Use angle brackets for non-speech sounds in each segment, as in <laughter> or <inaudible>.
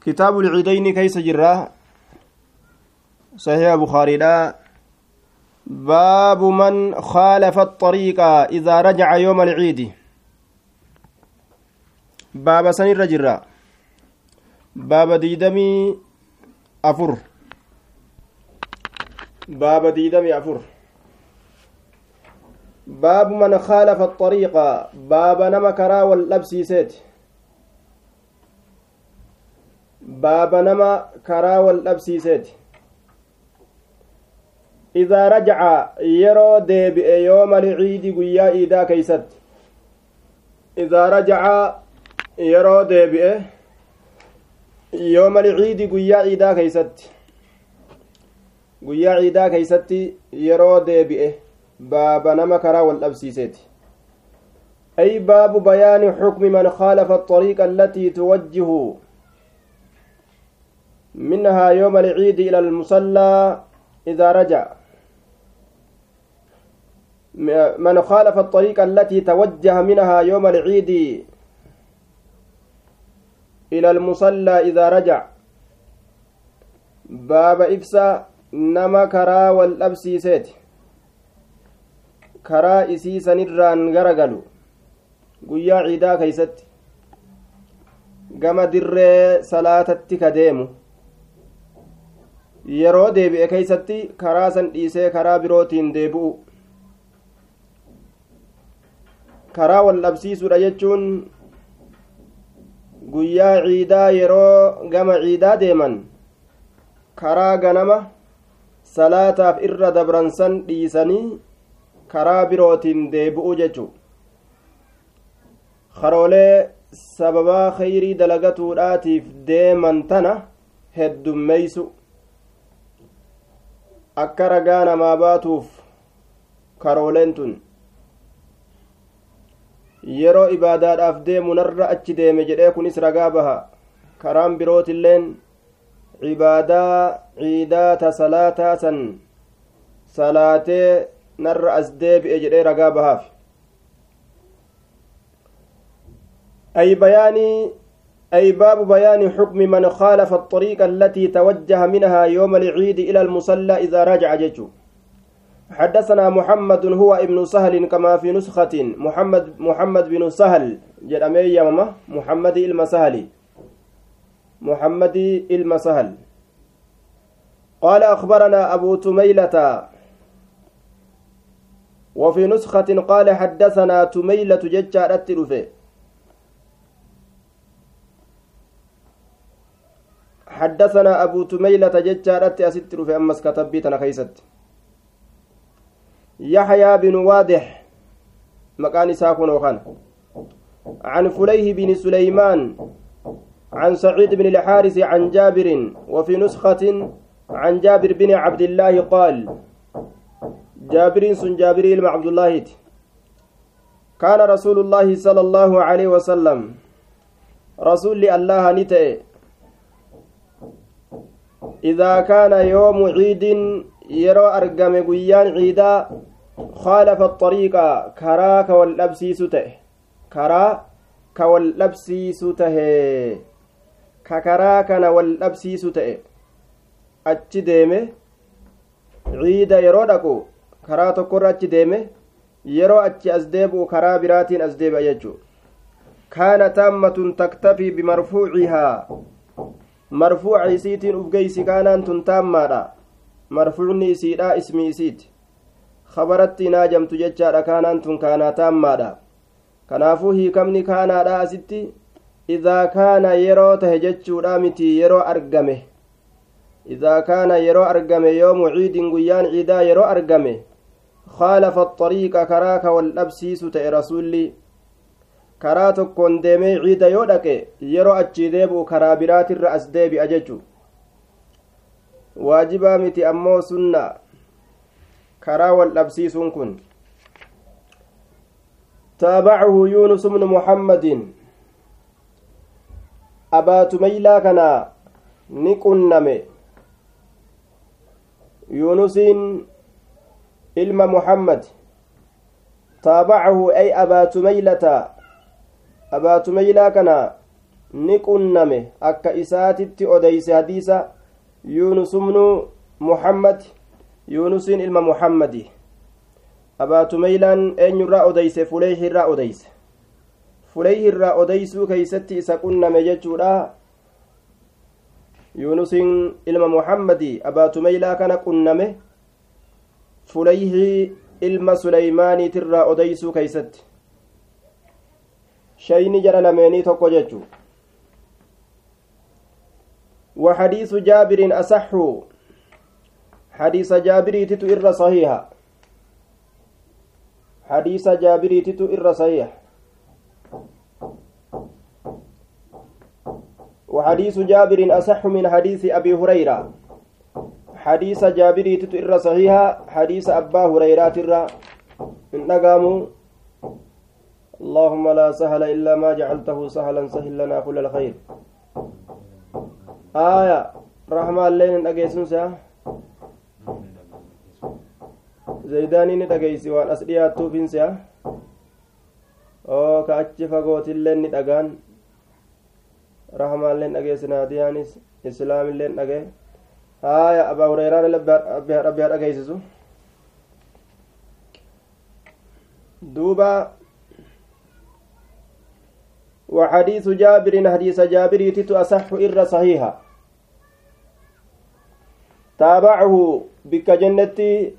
كتاب العيدين كيس جراه. صحيح بخاري لا. باب من خالف الطريق إذا رجع يوم العيد. باب سن الرجرة باب ديدمي أفر. باب ديدمي أفر. باب من خالف الطريق. باب نما كرا واللبسيسات باب نما كرا واللبسيسات إذا رجع يرو ديبئ يوم العيد قيا إيدا كيست إذا رجع يرو ديبئ يوم العيد قيا إيدا كيست قيا إيدا كيست يرو ديبئ باب نما كرا والأبسيسيت أي باب بيان حكم من خالف الطريق التي توجه منها يوم العيد إلى المصلى إذا رجع. من خالف الطريق التي توجه منها يوم العيد إلى المصلى إذا رجع. باب إبسا نما كرا والأبسيسيت karaa isii sanirraan garagalu guyyaa ciidaa keeysatti gama dirree salaatatti ka deemu yeroo deebi'e keeysatti karaa san dhiisee karaa birootiin deebi'u karaa wal dhabsiisuudha jechuun guyyaa ciidaa yeroo gama ciidaa deeman karaa ganama salaataaf irra dabransan dhiisanii karaa birootiin deebi'u jechu karoolee sababaa khayrii dalagatuudhaatiif deeman tana heddummeeysu akka ragaa namaa baatuuf karooleen tun. Yeroo ibaadaadhaaf deemu narra achi deeme jedhee kunis ragaa baha. Karaan birootilleen ibaadaa ciidaa ta salaataa san salaatee narra as deebi'e jedhee ragaa bahaaf. Ay bayaanii أي باب بيان حكم من خالف الطريق التي توجه منها يوم العيد إلى المصلى إذا رجع جيشه حدثنا محمد هو ابن سهل كما في نسخة. محمد محمد بن سهل جرمي يا ماما. محمد المسهلي محمد المسهل قال أخبرنا أبو تميلة. وفي نسخة قال حدثنا تميلة ججارة رفي حدثنا أبو تميلة ججارة أست رفي أمس كتبيتنا خيست يحيى بن واضح مكان ساكن وخان. عن فليه بن سليمان عن سعيد بن الحارث عن جابر وفي نسخة عن جابر بن عبد الله قال جابر سن جابر بن عبد الله. كان رسول الله صلى الله عليه وسلم رسول الله نتئ idaa kaana yoomu ciidin yeroo argame guyyaan ciidaa khaalafa axariiqa karaa ka wal dhabsiisu ta'e karaa ka wal dhabsiisu tahe ka karaa kana wal dhabsiisu ta'e achi deeme ciida yeroo dhaqu karaa tokkorra achi deeme yeroo achi as deebi'u karaa biraatiin as deebi'a jechuu kaana taammatun taktafii bimarfuucihaa marfuuca isiitiin ufgeysi kaanaan tun taammaadha marfuucni isiidha ismi isiiti khabaratti naajamtu jechaadha kaanaan tun kaanaa taammaadha kanaafuu hiikamni kaanaadha asitti idaa kaana yeroo tahe jechuudha miti yeroo argame إذا كان يرو أرقم يوم عيد قيان عيدا يرو أرقم خالف الطريق كراك والأبسيس تأي رسولي karaa tokkoon deemee ciida yoo dhaqe yeroo achii deebi'u karaa biraatirra as deebi'a jechu waajibaa miti ammoo sunna karaa wal dhabsiisuun kun taabacahu yuunus bnu muhammadin abaatumaylaa kanaa ni qunname yuunusiin ilma muhammad taabacahu ay abaa tumaylata abaa tumaylaa kana ni qunname akka isaatitti odeyse hadiisa yuunusumnu muhammad yuunusin ilma muhammadi abaatumeylaan eenyurraa odeyse fuleyhi irraa odeyse fuleyhi irraa odeysuu keeysatti isa qunname jechuudha yuunusin ilma muhammadi abaatumeylaa kana qunname fuleyhi ilma suleymaaniitirraa odeysuu keeysatti shayni jara lameenii tokko jechuu وحديث جابر أصح. حديث جابر تتو إر صحيح حديث جابر تتو إر صحيح. وحديث جابر أصح من حديث أبي هريرة. حديث جابر تتو إر صحيح حديث أبا هريرة ترى. إن اللهم لا سهل إلا ما جعلته سهلا سهل لنا كل الخير آية رحمة اللين أجيسون سا زيداني ندقيسي وان أسريات توفين سا oo ka achi fagootillee ni dhagaan rahmaalleen dhageessinaa diyaanis islaamilleen dhagee haaya abaa hureeraan rabbi haa dhageessisu duuba وحديث جابر حديث جابر تتو أصح إر صحيحا تابعه بك جنتي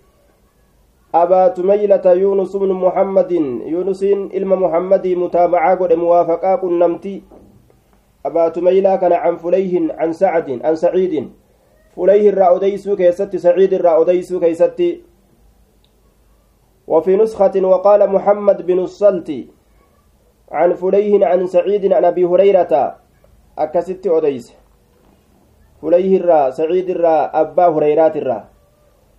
أبا تميلة يونس بن محمد يونس إلما محمد متابعة قد موافقة قنمتي أبا تميلة كان عن فليه عن سعد عن سعيد. فليح irraa odeesse keessatti سعيد irraa odeesse keessatti وفي نسخة وقال محمد بن الصلت. عن فليح عن سعيد عن أبي هريرة akkasitti odeesse فليح irraa سعيد irraa أبا هريرة irraa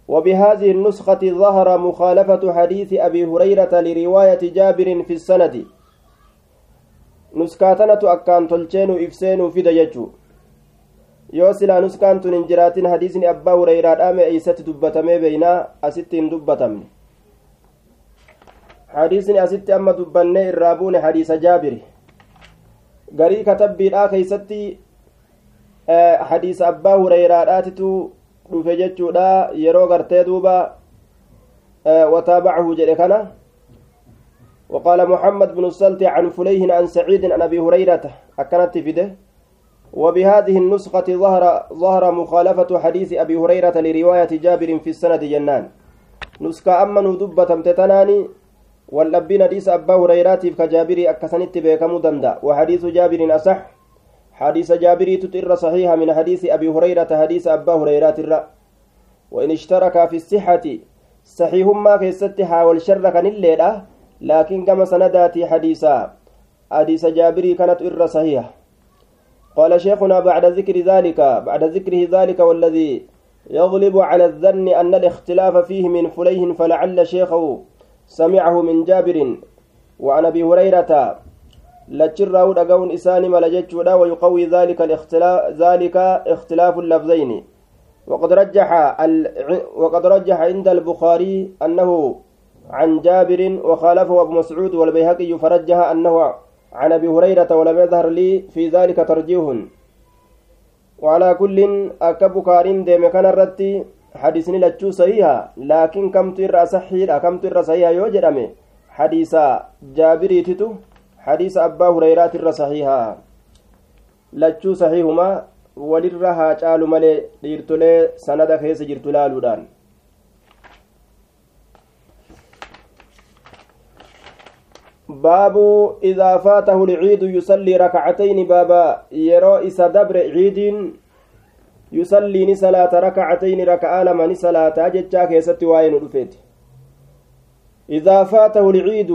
وبهذه النسخة ظهر مخالفة حديث أبي هريرة لرواية جابر في السند. نسكاتنة أكان تلچين إفسين في دججو. nuskaantun hin jiraatin hadiisni abbaa hureyraadhaame eeysatti dubbatamee beeynaa asitti hin dubbatamne hadiisni asitti amma dubbannee irraa buune hadiisa jaabiri garii katabbiidhaa keeysatti hadiisa abbaa hureyraadhaatitu dhufe jechuudha yeroo gartee duuba wataabacahu jedhe kana وقال محمد بن السلت عن فليه عن سعيد عن ابي هريره اكنت فيده وبهذه النسخة ظهر ظهر مخالفة حديث أبي هريرة لرواية جابر في السند جنان نسخة أما ندبة تتناني واللبين حديث أبا هريرة كجابر أكسنت بيكم دندا. وحديث جابر أصح. حديث جابر تتر صحيح من حديث أبي هريرة حديث أبا هريرة الرأ وإن اشترك في الصحة صحيح ما في ستها والشر كان الليلة لكن كما سنداتي حديثا. حديث جابر كانت إر صحيح. قال شيخنا بعد ذكر ذلك بعد ذكره ذلك والذي يغلب على الظن أن الاختلاف فيه من فليه فلعل شيخه سمعه من جابر وعن أبي هريرة لتشره دقون إساني ملجت ويقوي ذلك الاختلاف ذلك اختلاف اللفظين. وقد رجح ال... وقد رجح عند البخاري أنه عن جابر وخالفه أبو مسعود والبيهقي فرجح أنه عن أبي هريرة ولم يظهر لي في ذلك ترجيح. وعلى كل أكب كارين ديم كان الرتي حديثني لتشو صحيحة. لكن كم تر صحيح كم تر صحيحة يو جرمي حديث جابري تتو. حديث أبا هريرة تر صحيحة. لتشو صحيحما ولرها caalu malee dhiirtolee sanada keessa jirtu laaluudhaan باب إذا فاته العيد يصلي ركعتين. بابا يرو إسا دبر عيد يصلي نسلاة ركعتين ركعة لما نسلاة جتشا كيست وين رفيت. إذا فاته العيد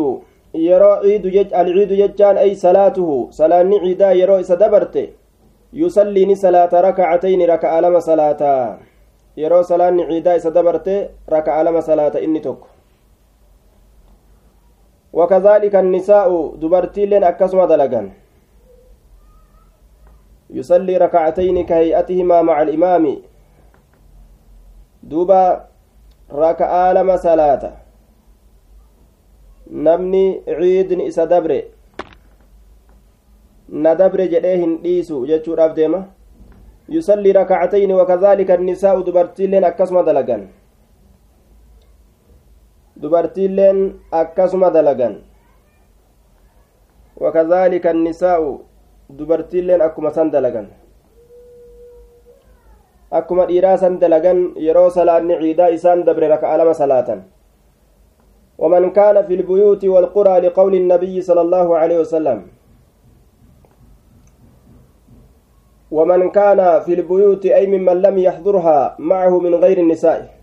يرو عيد جج العيد جتشان أي صلاته صلاة عيدا يرو إسا دبرت يصلي نسلاة ركعتين ركعة لما صلاة يرو صلاة عيدا إسا دبرت ركعة لما صلاة إني توكو وكذلك النساء دبرتي لين أكسما دلقا يصلي ركعتين كهيئتهما مع الإمام دوبا ركعة لما صلاة نمني عيد إسا دبر na dabre jedhee hin dhiisu jechuudhaaf deema yusallii rakacatayni wakadaalika annisaa'u dubartiilleen akkasuma dalagan dubartiilleen akkasuma dalagan wakadaalika annisaa'u dubartiilleen akkuma san dalagan. Akkuma dhiiraa san dalagan yeroo salaanni ciidaa isaan dabre raka'a lama salaatan. ومن كان في البيوت والقرى لقول النبي صلى الله عليه وسلم. ومن كان في البيوت أي ممن لم يحضرها معه من غير النساء.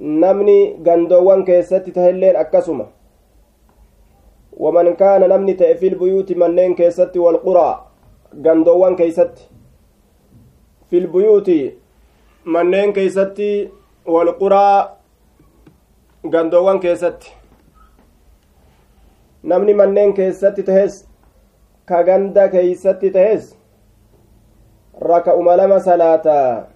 نمني غندوان كيست تهلين ومن كان namni في البيوت manneen keessatti والقرى gandoowwan keessatti. في البيوت manneen keessatti والقرى gandoowwan keessatti. namni manneen keessatti tahes ka ganda keeysatti tahes raka'uma lama salaata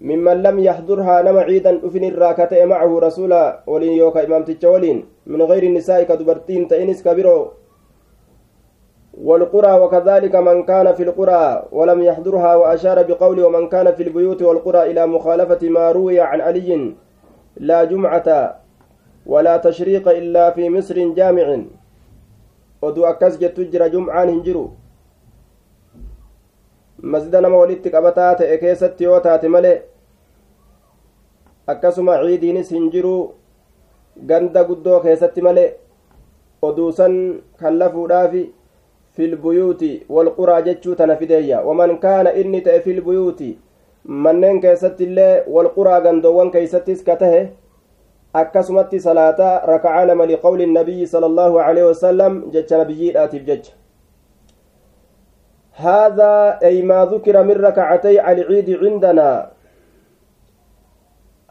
ممن لم يحضرها نما عيدا أفن الراكة معه رسولا ولين يوكا إمام تجولين من غير النساء كدبرتين تئنس كبيرو. والقرى وكذلك من كان في القرى ولم يحضرها وأشار بقول ومن كان في البيوت والقرى إلى مخالفة ما روي عن علي لا جمعة ولا تشريق إلا في مصر جامع. ودو أكس جتجر جمعان هنجرو. qabataa ta'e keessatti yoo taate malee akkasuma ciidiinis hin jiru ganda guddoo keessatti malee oduusan kan lafuudhaafi filbuyuuti walquraa jechuu tana fideeyya waman kaana inni ta'e filbuyuuti manneen keessatti illee walquraa gandoowwan keeysattis ka tahe akkasumatti salaataa rakacaa lama liqawli nabiyyi sala allaahu aleyhi wasalam jecha nabiyyiidhaatiif jecha هذا أي ما ذكر من ركعتي العيد عندنا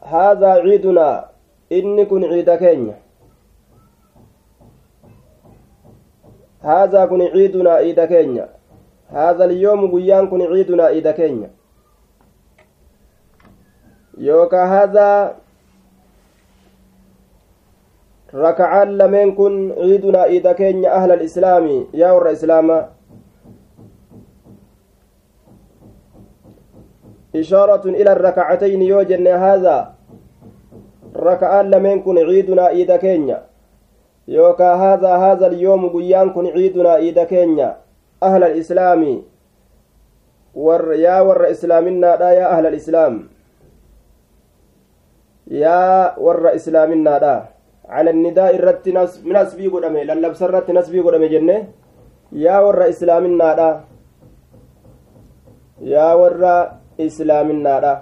هذا عيدنا إن كن عيد كينيا. هذا كن عيدنا عيد كينيا. هذا اليوم قيان كن عيدنا عيد كينيا. يوكا هذا ركعان لمن كن عيدنا عيد كينيا أهل الإسلام يا ور إسلام إشارة إلى الركعتين يوجن هذا. ركعان لمن كن عيدنا عيد كينيا. يوكا هذا هذا اليوم قيان كن عيدنا عيد كينيا. أهل الإسلام. ور يا ور إسلامنا لا يا أهل الإسلام. يا ور إسلامنا لا على النداء الرت نسبي قدامي للبس الرت نسبي قدامي جنة. يا ور إسلامنا لا يا ور islaaminaadha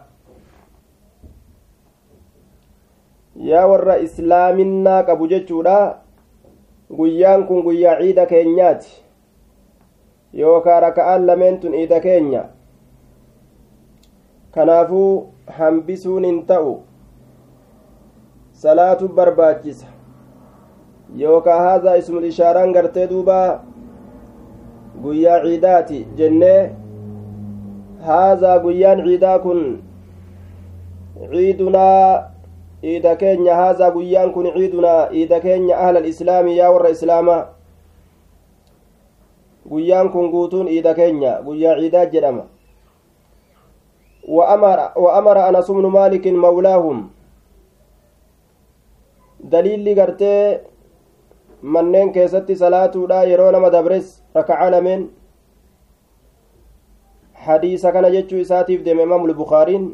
yaa warra islaaminaa qabu jechuudha guyyaan kun guyyaa ciida keenyaati yookaa raka'aan lameentun ciida keenya kanaafuu hambisuun hin ta'u salaatu barbaachisa yookaa haadha ismul ishaaraan gartee duuba guyyaa ciidaati jennee هذا قيان عيدا كن. عيدنا عيدا كينيا هذا قيان كن عيدنا عيدا كينيا أهل الإسلام يا ور إسلاما. قيان كن قوتون عيدا كينيا قيا عيدا جرما. وأمر أنس بن مالك مولاهم. دليل قرتي manneen keessatti salaatuudha yeroo nama dabres rakaca lameen hadiisa kana jechuu isaatiif deeme imaamul bukaariin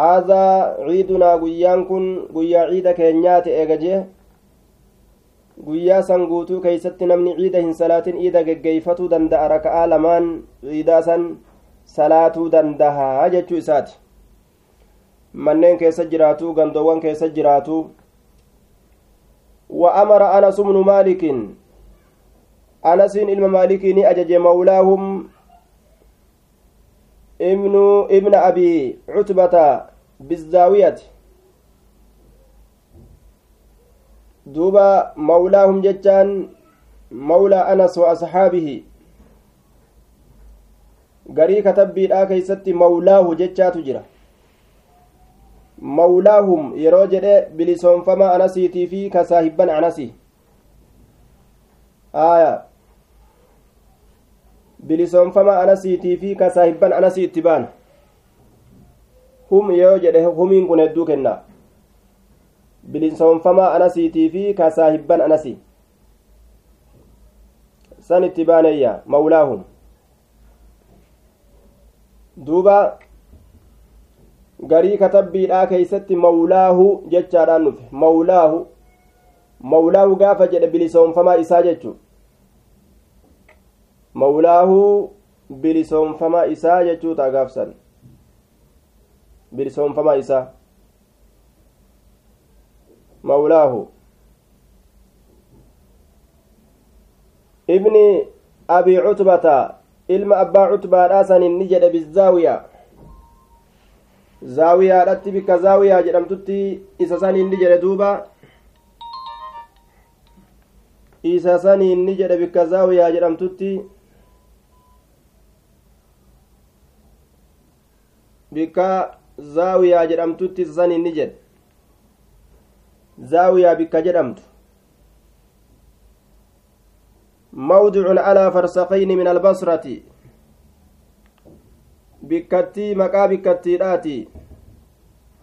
haadhaa ciidunaa guyyaan kun guyyaa ciida keenyaati eega jee guyyaa san guutuu keeysatti namni ciida hin salaatin ciida geggeeyfatuu danda'a raka'aa lamaan ciidaa san salaatuu dandahaa jechuu isaati manneen keessa jiraatuu gandoowwan keessa jiraatuu وأمر أنس بن مالك أنس إلما مالك أجج مولاهم ابن ابن أبي عتبة بالزاوية دوبا مولاهم جتان مولى أنس وأصحابه garii katabbiidhaa keeysatti mawlaahu jechaatu jira mawlaahum yeroo jedhe bilisoonfama anasiitii fi kasaahibban anasi aya bilisoonfama anasiitii fi kasaahibban anasii itti baan hum yoo jedhe humiin kun hedduu kenna bilisoonfama anasiitii fi kasaahibban anasi san itti baaneeyya mawlaahum duuba garii katabbiidhaa keeysatti mawlaahu jechaadhaan dhufe mawlaahu mawlaahu gaafa jedhe bilisoonfamaa isaa jechu mawlaahu bilisoonfamaa isaa jechuu ta'a gaafsan bilisoonfamaa isaa mawlaahu ibni abii cutbata ilma abbaa cutbaadhaa sanin ni jedhe bizaawiyaa zaawiyaadhatti bikka zaawiyaa jedhamtutti isa saniin ni jedhe duuba isa saniin ni jedhe bikka zaawiyaa jedhamtutti bikka zaawiyaa jedhamtutti saniin ni jedhe zaawiyaa bikka jedhamtu موضع على فرسخين من البصرة bikkattii maqaa bikkattiidhaati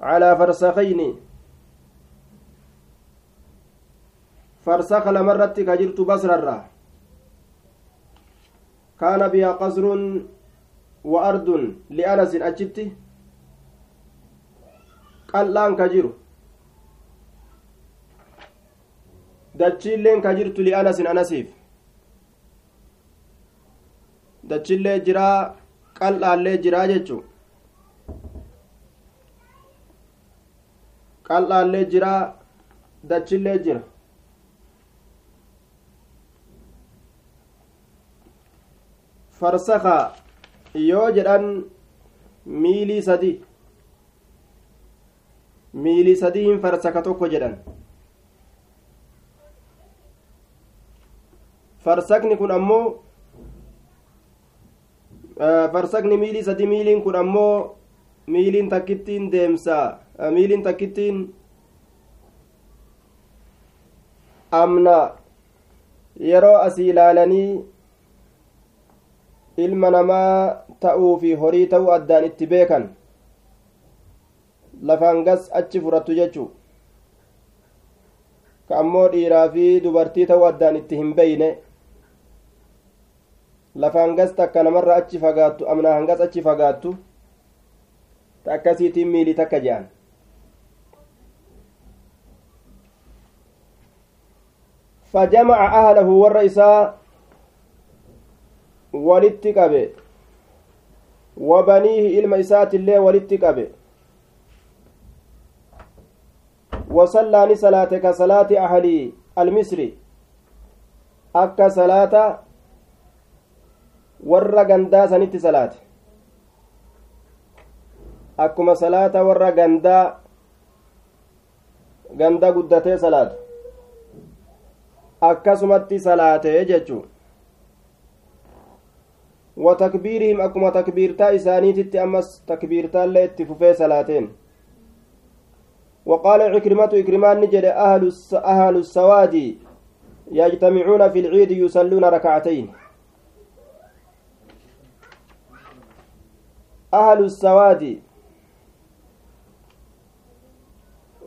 calaa farsakayni farsaka lamarratti ka jirtu basrarra kaana bihaa qasrun ardun li'anasin achitti qal'aan ka jiru dachiilleen ka jirtu li'anasin anasiif dachiillee jiraa qal'aallee jiraa jechuu qal'aallee jiraa dachillee jira farsaka yoo jedhan miilii sadi. Miilii sadiin farsaka tokko jedhan. Farsakni kun ammoo farsakni miilii sadi miiliin kun ammoo miiliin takkittiin deemsa miiliin takkittiin amna. Yeroo asii ilaalanii ilma namaa ta'uu fi horii ta'uu addaan itti beekan lafaan gas achi furattu jechuu ka ammoo dhiiraa fi dubartii ta'uu addaan itti hin beyne lafaan takka namarra achi fagaattu amna hangas achi fagaattu ta akkasiitiin miilii takka je'an فجمع أهله والرئيسا ولت قبه وبنيه إلما إسات الله ولت قبه وصلى صلاة كصلاة أهل المصري أكا صلاة warra gandaa sanitti salaate akkuma salaata warra gandaa ganda guddatee salaatu akkasumatti salaatee jechuu takbiirihim akkuma takbiirtaa isaaniititti ammas takbiirtaallee itti fufee salaateen وقال عكرمة إكرمان نجد أهل أهل السواد يجتمعون في العيد يصلون ركعتين أهل السواد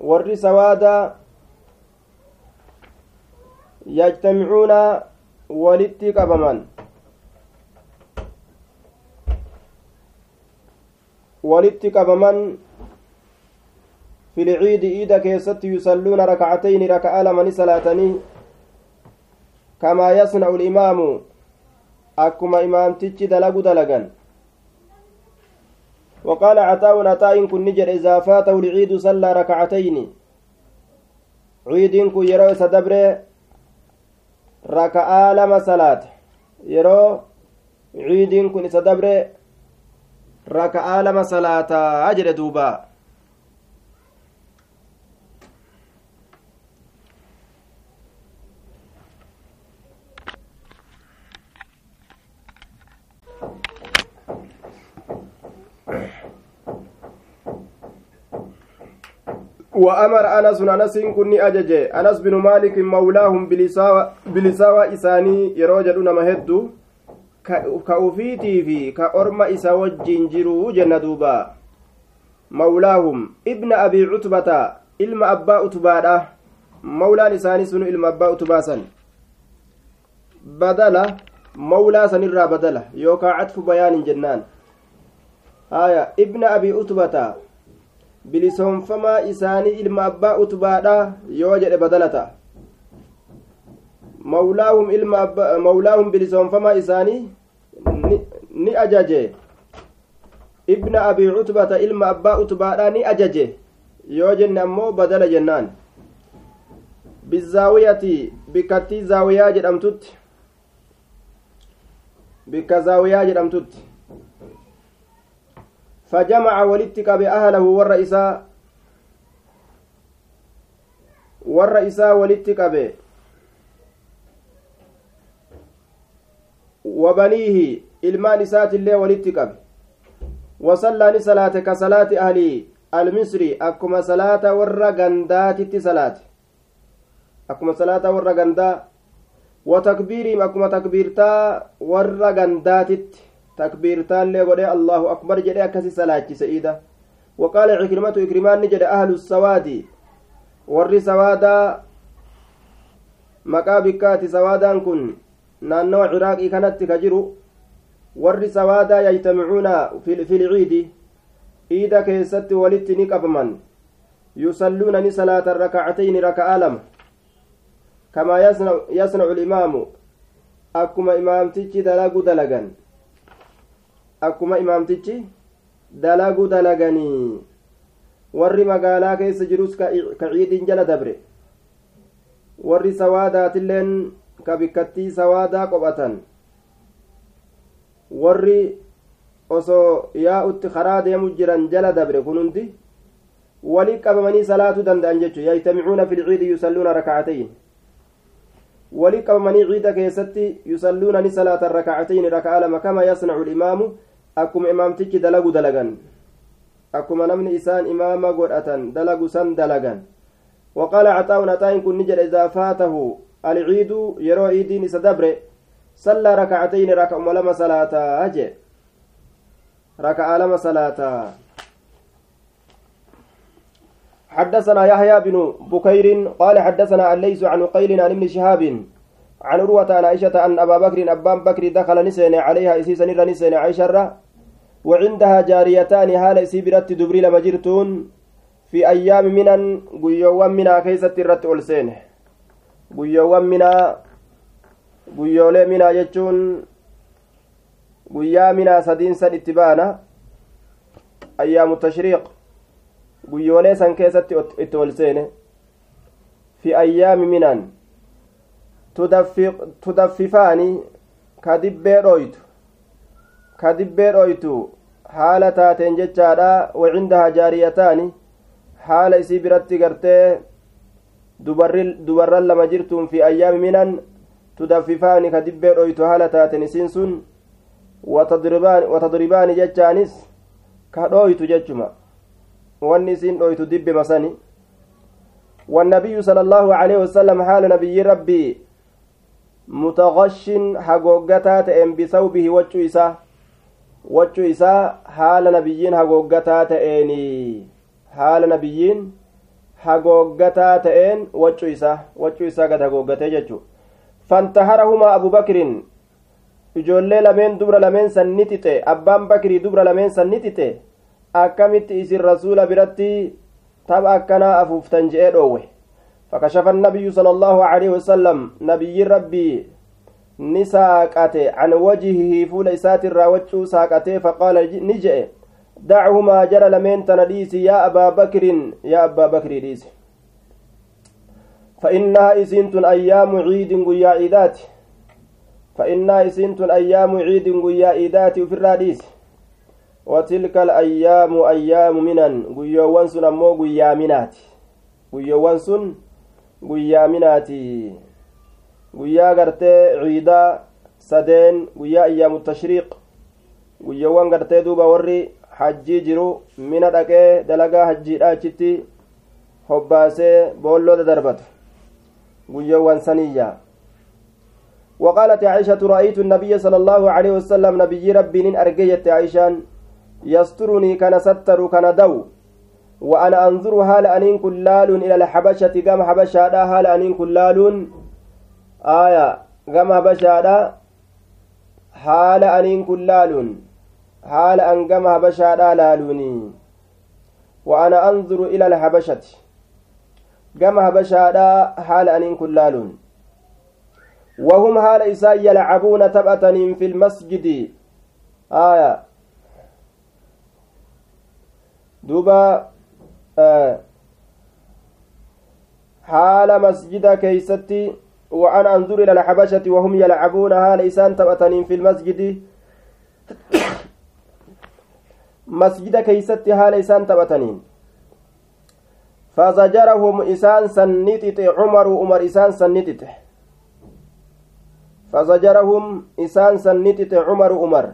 warri sawaada yajtamicuuna walitti qabaman walitti qabaman في العيد إيدا كيست يصلون ركعتين ركعة لمن صلاتني كما يصنع الإمام أكما إمام تجي دلقو دلقا وقال عطاء عطاء كن نجر إذا فاته العيد صلى ركعتين عيد كن يرو سدبر ركعة لما صلاة يرو عيد كن سدبر ركعة لما صلاة أجر دوبا. وأمر أنس أنس كني أجج أنس بن مالك مولاهم بلساوى إساني يروجد نمهدو ka ufiitii fi ka orma isa wajjiin jiruu jenna duuba mawlaahum ibna abii cutbata ilma abbaa utubaadha mawlaan isaanii sunu ilma abbaa utubaasan badala mawlaa sanirraa badala yookaa catfu bayaanin jennaan haya ibna abii utubata bilisoonfamaa isaanii ilma abbaa utubaadha yoo jedhe badala ta'a mawlaahum ilma mawlaahum bilisoonfamaa isaanii ni ajaje ibna abii cutbata ilma abbaa utbaadha ni ajaje yoo jenne ammoo badala jennaan bizaawiyati bikkattii zaawiyaa jedhamtutti bikka zaawiyaa jedhamtutti أهله والرئيسا والرئيسا ولدت قبي وبنيه ilmaan isaatillee walitti qabe wasallaani salaate ka salaati ahlii almisri akkuma salaata warra gandaatitti salaate akkuma salaata warra gandaa watakbiiriim akkuma takbiirtaa warra gandaatitti takbiirtaallee godhe allahu akbar jedhe akkasi salaachise iida waqaala cikrimatu ikrimaanni jedhe ahlu sawaadi warri sawaadaa maqaa bikkaati sawaadaan kun naannawa ciraaqii kanatti ka jiru warri sawaadaa yajtamicuuna fi lciidi iida keessatti walitti ni qabaman yusalluuna ni salaatan rakacatayni raka'aa lama kamaa yasnacu limaamu akkuma imaamtichi dalagu dalagan akkuma imaamtichi dalagu dalaganii warri magaalaa keessa jirus ka ciidin jala dabre warri sawaadaatilleen ka bikkattii sawaadaa qophatan warri osoo yaa'utti karaa deemu jiran jala dabre kun hundi wali qabamanii salaatuu danda'an jechuun yajtamicuuna fi lciidi yusalluuna rakacatayn wali qabamanii ciida keessatti yusalluuna ni salaatan rakacatayn raka'a lama kama yasnacu limaamu akkuma imaamtichi dalagu dalagan akkuma namni isaan imaama godhatan dalagu san dalagan وقال عطاء عطاء كن نجد إذا فاته العيد يرو عيدين إسدبره صلى ركعتين raka'aa lama salaata jechi. raka'aa lama salaata. حدثنا يحيى بن بكير قال حدثنا الليث عن عقيل عن ابن شهاب عن عروة عن عائشة أن أبا بكر أبان بكر دخل ni seene عليها isii sanarra ni seene عائشة وعندها جاريتان haala isii biratti dubri lama jirtuun في أيام منى guyyoowwan منى keessatti irratti ol seene guyyoowwan minaa guyyoolee minaa jechuun guyyaa minaa sadiin san itti ba'ana ayyaamu tashriiq guyyoolee san keessatti itti ol seene fi ayyaami minaan tudaffifaani ka dibbee dhoytu ka dibbee dhoytu haala taateen jechaadha wacindahaa jaariyataani haala isii biratti gartee dubarran lama jirtuun fi ayyaami minan tudaffifaani ka dibbee dhoytu haala taaten isiin sun watadribaani jechaanis ka dhoytu jechuma wanni isiin dhoytu dibbe masani والنبي صلى الله عليه وسلم حال نبي ربي متغش حقوقتات ام بثوبه وجو إسا وجو إسا حال نبيين حقوقتات اني حال نبيين حقوقتات ان وجو إسا وجو إسا قد حقوقته ججو فانتهرهما أبو بكر ijoollee lameen dubra lameen san ni tixe abbaan bakrii dubra lameen san ni tixe akkamitti isin rasuula biratti tapha akkanaa afuuftan je'ee dhoowwe فكشف النبي صلى الله عليه وسلم نبي ربي نساقته عن وجهه فول إسات الراوتش ساقته فقال نجئ دعهما jara lamaan tana dhiisi يا أبا بكر يا أبا بكر dhiisi. فإنها isiinit أيام عيد guyyaa iidaati فإنها isiinit أيام عيد guyyaa iidaati fi irraa dhiisi. وتلك الأيام أيام منى guyyoowwan sun ammoo guyyaa Minaati. guyyoowwan sun قيا مناتي قيا قرتي عيدا سدين قيا أيام التشريق. قيوان قرتي دوبا وري. حجي جرو من دقي دلقا حجي أجتي hobbaasee boollooda darbatu. Guyyoowwan saniyyaa وقالت عائشة رأيت النبي صلى الله عليه وسلم نبي ربي أرجيت عائشان يسترني كان ستر كان دو وأنا أنظر هال أنين كلال إلى الحبشة قام حبشة هال أنين كلال آية قام حبشة haala aniin kun an gama habashaadhaa laaluuni wa ana anzuru ila alhabashati gama habashaadhaa haala aniin kun laaluun وهم هال إسان يلعبون تبأتنين في المسجد. آية. duuba آه. haala masjida keessatti وأنا أنظر إلى الحبشة. وهم يلعبون haala isaan taphataniin في المسجد. masjida keessatti haala isaan taphataniin فزجرهم isaan sunitti عمر عمر isaan sunitti فزجرهم إسان سنتت عمر عمر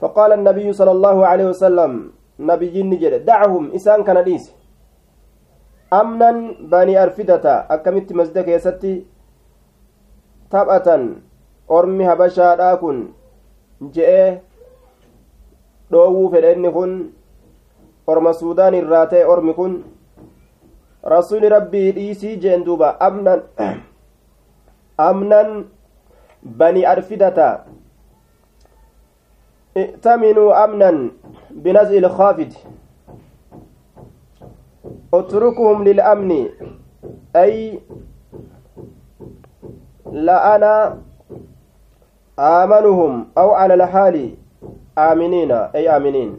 فقال النبي صلى الله عليه وسلم نبي نجد دعهم إسان كان ليس. أمنا بني أرفدة أكمت مسجد كيستي taphatan ormi habashaadhaa kun je'ee dhoowwuu fedhe inni kun orma suudaan irraa ta'e ormi kun rasuuli rabbii dhiisii jeen duuba amnan amnan bani arfidata ائتمنوا أمنا بنزع الخافض اتركهم للأمن أي لأنا آمنهم أو على الحال aaminiina ey aaminiin.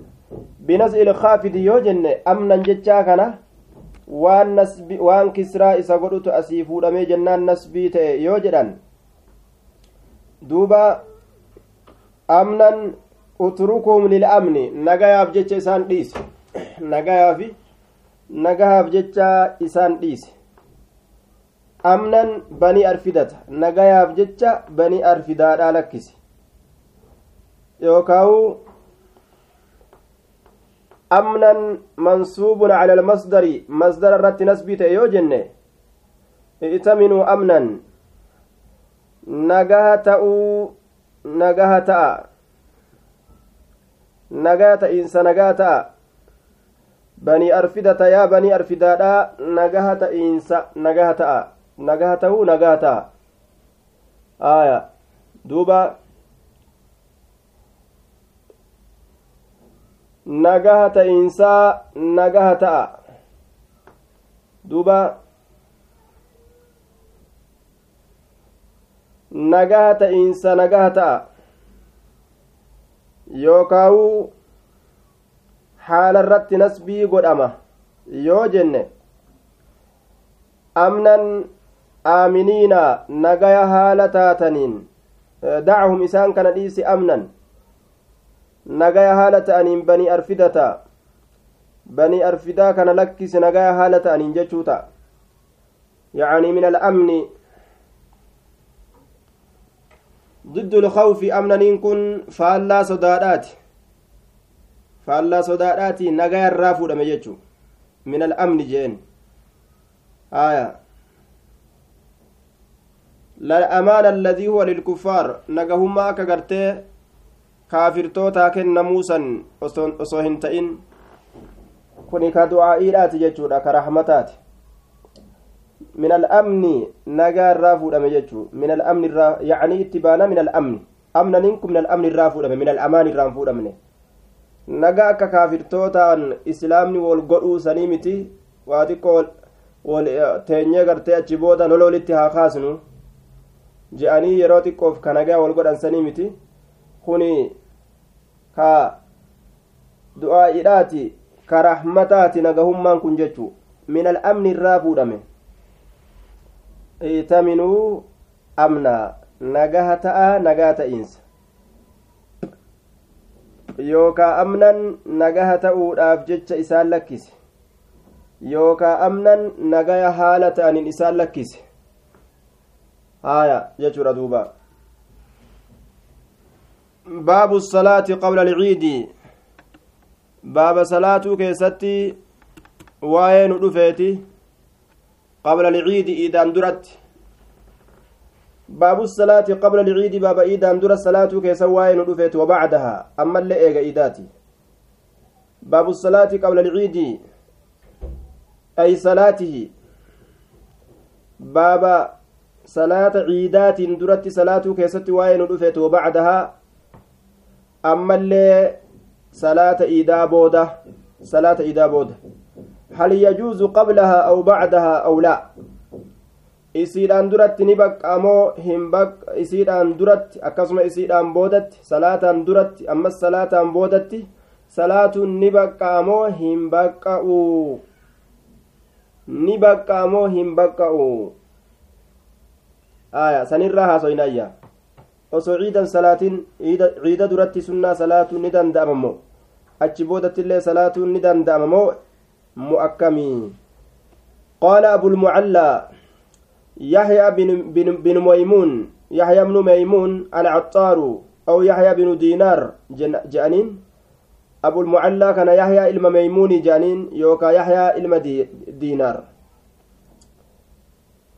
Binas'i ilkaafidi yoo jenne amnan jechaa kana waan nasbi waan kisraa isa godhutu asii fuudhamee jennaan nasbii ta'e yoo jedhan duuba amnan utrukum lilamni nagayaaf jecha isaan dhiise. Nagayaafi nagahaaf jecha isaan dhiise. Amnan banii arfidata nagayaaf jecha banii arfidaadhaa lakkise. Yookaawu amnan mansuubun cala almasdari masdara irratti nasbii ta'e yoo jenne i'taminuu amnan nagaha ta'uu nagaha ta'a nagaa ta'iinsa nagaa ta'a banii arfidata yaa banii arfidaadhaa nagaha ta'iinsa nagaha ta'a nagaha ta'uu nagaha ta'a aya nagaha ta'iinsaa nagaha ta'a duuba nagaha ta'iinsa nagaha ta'a yookaawuu haala irratti nasbii godhama yoo jenne amnan aaminiina nagaya haala taataniin dacahum isaan kana dhiisi amnan nagaya haala ta'aniin banii arfidata banii arfidaa kana lakkisi nagaya haala ta'aniin jechuu ta'a yacanii min alamni ضد الخوف أمنين كن فالله صدادات فالله صدادات نجا الرافو لما يجو من الأمن جين آية لا الأمان الذي هو للكفار نجهما كغرتي kaafirtootaa kennamuusan osoo hin ta'in kuni ka du'aa'iidhaati jechuudha ka rahmataati min al'amni nagaa irraa fuudhame jechuu min al'amni irraa yacanii itti baana min al'amni amnaniin kun min al'amni irraa fuudhame min al'amaan irraa fuudhamne nagaa akka kaafirtootaan islaamni wol godhuu sanii miti waa xiqqoo wol teenyee gartee achi booda lola walitti haa kaasnu je'anii yeroo xiqqoof ka nagaa wal godhan miti kuni ka du'aa'iidhaati ka rahmataati nagahummaan kun jechuu min al'amni irraa fuudhame. Itaminuu amnaa nagaha ta'a nagaa ta'iinsa. Yookaa amnan nagaha ta'uudhaaf jecha isaan lakkise. Yookaa amnan nagaya haala ta'aniin isaan lakkise. Haya jechuudha duuba baabu salaati qabla alciidi baaba salaatuu keessatti waa'ee nu dhufeeti qabla liciidi iidaan duratti baabu salaati qabla liciidi baaba iidaan dura salaatuu keessa waa'ee nu dhufeeti wabacdahaa ammallee eega iidaati baabu salaati qabla liciidi ay salaatihi baaba salaata ciidaatiin duratti salaatuu keessatti waa'ee nu dhufeeti wabacdahaa ammallee salaata iidaa booda salaata iidaa booda hal yajuuzu qablahaa aw bacdahaa aw laa isiidhaan duratti ni baqqamoo hin isiidhaan duratti akkasuma isiidhaan boodatti salaataan duratti ammas salaataan boodatti salaatuun ni baqqaamoo hin baqqa'u ni baqqaamoo hin baqqa'u aya sanirraa haasoynayya osoo ciidan salaatiin ciida duratti sunnaa salaatuun ni danda'amamoo achi boodattillee salaatuun ni danda'amamoo mu'akkamii qaala abulmucallaa يحيى بن, بن, بن ميمون يحيى بن ميمون العطار أو يحيى بن دينار جانين أبو المعلى كان يحيى إلما ميمون جانين يوكا يحيى إلما دي دينار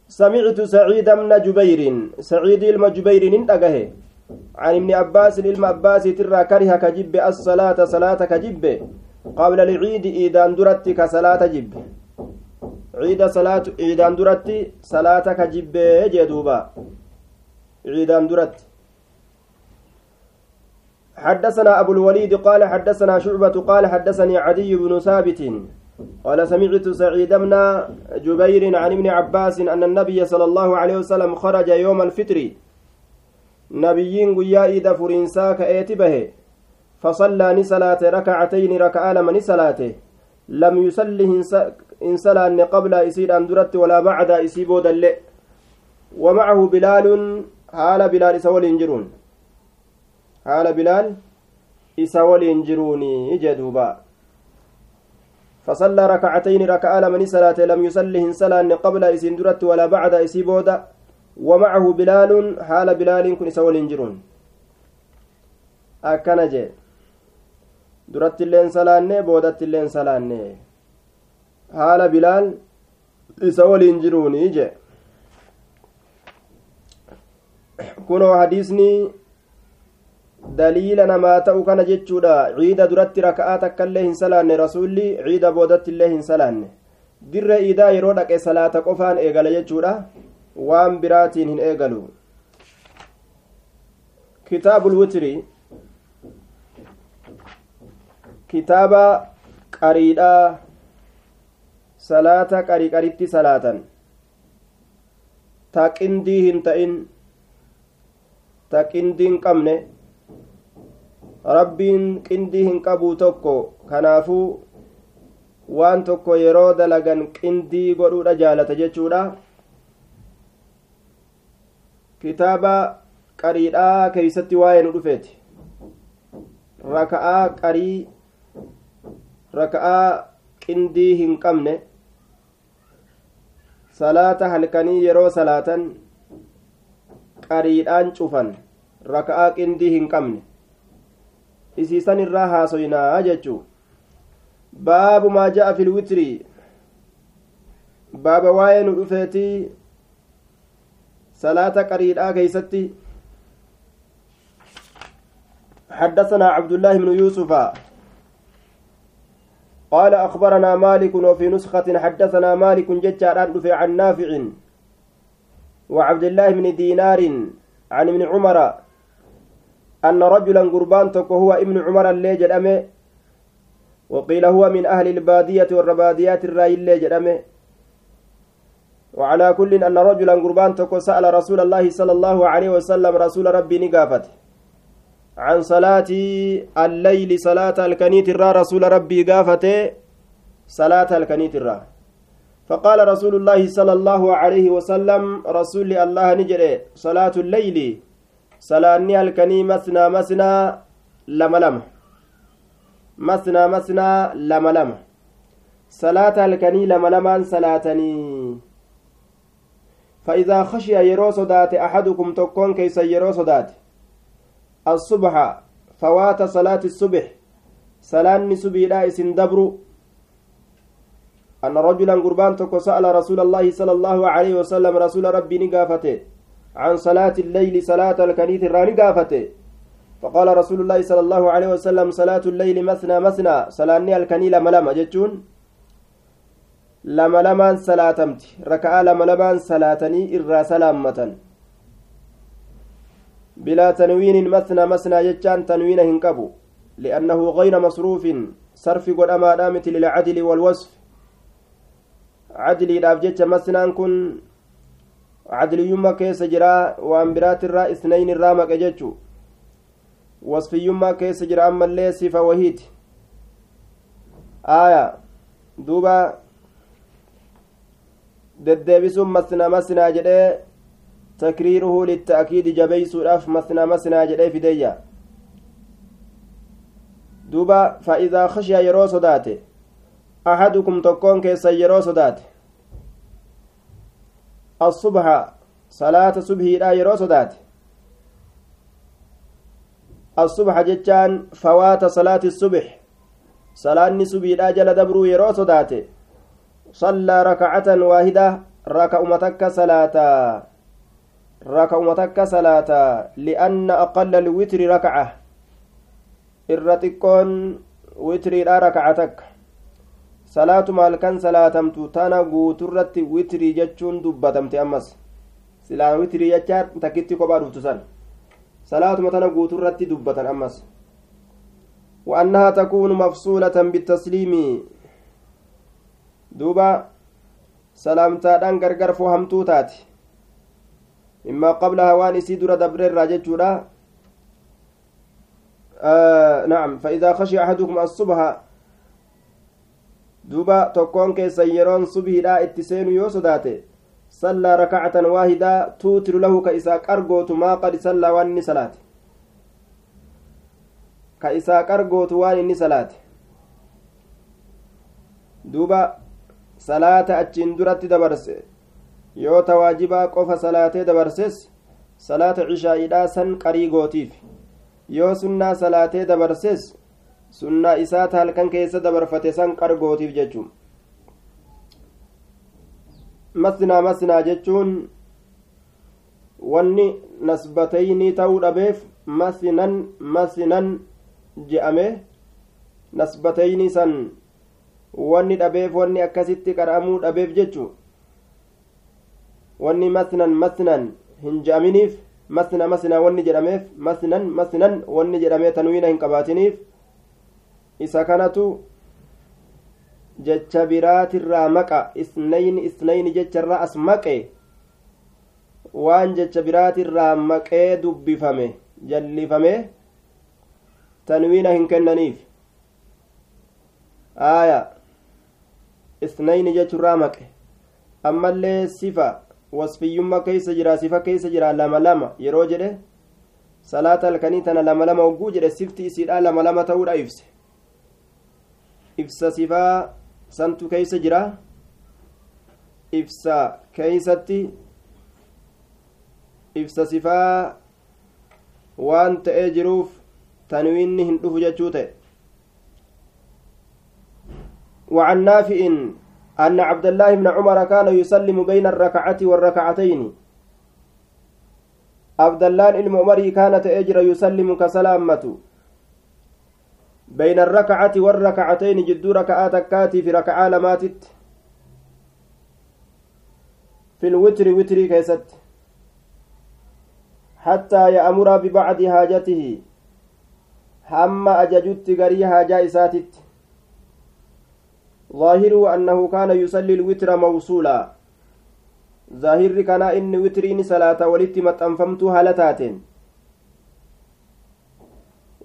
سمعت سعيد بن جبير سعيد إلما جبير انتقه عن ابن عباس إلما عباس ترى كره كجب الصلاة صلاة كجب. قبل العيد إيدان درت كصلاة جب. ciidaan duratti salaata ka jibbee jee duuba ciidaan duratti حدثنا أبو الوليد قال حدثنا شعبة قال حدثني عدي بن ثابت. قال سمعت سعيد بن جبير عن ابن عباس أن النبي صلى الله عليه وسلم خرج يوم الفطر. نبيين قيا إذا فرنسا كأيتبه فصلى نسلاة ركعتين ركعة لمن سلاته لم يصله إن سلان قبل إسيد أن درت ولا بعد إسيبو دل ومعه بلال haala بلال isa woliin jiruun haala بلال isa woliin jiruuni duuba فصلى ركعتين raka'aa lama ni salaate لم يصل hin salaanne قبل isii dura ولا بعد isii boo ومعه بلال haala بلال kun isa woliin jiruun akkana jechi. illeen salaanne boodatti illeen salaanne haala bilaal isa waliin jiruuni je kunoo hadiisni daliila namaa ta'u kana jechuudha. Ciida duratti raka'aa takka illee hin salaanne rasuulli ciida boodatti illee hin salaanne. Dirree iidaa yeroo dhaqe salaata qofaan eegala jechuudha. Waan biraatiin hin eegalu. Kitaabul witrii kitaaba qariidhaa salaata qarii qaritti salaatan. Ta qindii hin ta'in. Ta qindii hin qabne rabbiin qindii hin qabuu tokko kanaafuu waan tokko yeroo dalagan qindii godhuudha jaalata jechuudha kitaaba qariidhaa keeysatti waa'ee nu dhufeeti raka'aa qarii raka'aa qindii hin qabne salaata halkanii yeroo salaatan qariidhaan cufan raka'aa qindii hin qabne isiisan irraa haasoynaa jechuu baabu maa ja'a fil witrii baaba waa'ee nu dhufeetii salaata qariidhaa keeysatti حدثنا عبد الله بن قال أخبرنا مالك وفي نسخة حدثنا مالك ججار عن نافع وعبد الله بن دينار عن ابن عمر أن رجلا قربان هو ابن عمر اللي جدأمه وقيل هو من أهل البادية والرباديات الرأي اللي جدأمه. وعلى كل أن رجلا قربان سأل رسول الله صلى الله عليه وسلم رسول ربي نقافته عن صلاة الليل صلاة الكنيت الرا رسول ربي قافته صلاة الكنيت الرا. فقال رسول الله صلى الله عليه وسلم رسول الله نجري صلاة الليل. صلاة الكني مثنى مثنى لما لما مثنى مثنى لما لما صلاة الكني لما لما صلاتني فإذا خشي يرو صدات أحدكم تكون كيس يرو صدات الصبح فوات صلاة الصبح صلاة سبيلا اسن دبر أن رجلا قربان تكو سأل رسول الله صلى الله عليه وسلم رسول ربي نقافته عن صلاة الليل صلاة الكنيث الراني قافته. فقال رسول الله صلى الله عليه وسلم صلاة الليل مثنى مثنى صلاني الكني لما لما جتون لما لما صلاتمت ركعة لما لما صلاتني إرى سلامة. بلا تنوين مثنى مثنى جتان تنوين هنكبو لأنه غير مصروف. صرف قد أما للعدل والوصف. عدلي jecha masnaan kun cadliyyummaa keessa jira waan biraatirraa isnayn irraa maqe jechu wasfiyyummaa keessa jira ammallee sifa wahiiti aaya duuba deddeebisuun masna masnaa jedhee takriiruhu litta'kiidi jabeeysuudhaaf masna masnaa jedhee fideeyya duuba fa'idaa khashiya yeroo sodaate أحدكم تكون كيس يرو صدات الصبح صلاة صبح لا يرو صدات الصبح جتان فوات صلاة الصبح. صلاة صبح لا جل دبرو يرو صدات صلى ركعة واحدة ركعتك صلاة. ركعتك صلاة لأن أقل الوتر ركعة. الرتكون وتري لا ركعتك salaatuma halkan salaatamtu tana guuturratti witrii jechuun dubbatamte ammas silaan witrii jechaa takkitti kophaa dhuftu san salaatuma tana guuturratti dubbatan ammas وأنها تكون مفصولة بالتسليم دوبا سلامتادhaan gargar fohamtuu taati مما قبلها وان سيدر دبر الراججودا آه نعم فإذا خشي أحدكم الصبح duba tokkoon keessan yeroon subhiidha itti seenu yoo sodaate sallaa rakacatan waahidaa tuutiru lahu ka isaa qargootu maa qad sallaa waan inni salaate ka isaa qargootu waan inni salaate duba salaata achiin duratti dabarse yoo tawaajibaa qofa salaatee dabarses salaata cishaa'iidhaa san qarii gootiif yoo sunnaa salaatee dabarses sunnaa isaata halkan keessa dabarfate san qargootiif jechuun. Masnaa masnaa jechuun wanni nasbatayni ta'uu dhabeef masinan masinan je'ame nasbatayni san wanni dhabeef wanni akkasitti qara'amuu dhabeef jechuun. Wanni masnan masnan hin je'aminiif masna masnaa wanni jedhameef masnan masnan wanni jedhamee tanwiina hin qabaatiniif isa kanatu jecha biraatirraa maqa isnayni isnayni jecharraa as maqe waan jecha biraatirraa maqee dubbifame jallifame tanwiina hin kennaniif. Aaya isnayni jechurraa maqe. Ammallee sifa wasfiyyumma keeysa jira sifa keeysa jira lama lama yeroo jedhe salaata halkanii tana lama lama hogguu jedhe sifti isiidha lama lama ta'uudha ibse ibsa sifaa santu keeysa jira ibsa keeysatti ibsa sifaa waan ta'ee jiruuf tanwiinni hin dhufu jechuu ta'e وعن نافع أن عبد الله بن عمر كان يسلم بين الركعة والركعتين عبد الله بن عمر كانت أجر يسلم كسلامة بين الركعة والركعتين جدو ركعات كاتي في ركعة لماتت. في الوتر وتر كيست. حتى يأمر ببعض حاجته. هم أججت غري حاجة إساتت. ظاهره أنه كان يصلي الوتر موصولا. ظاهر كان إن وترين صلاة ولت متأنفمت هالتاتين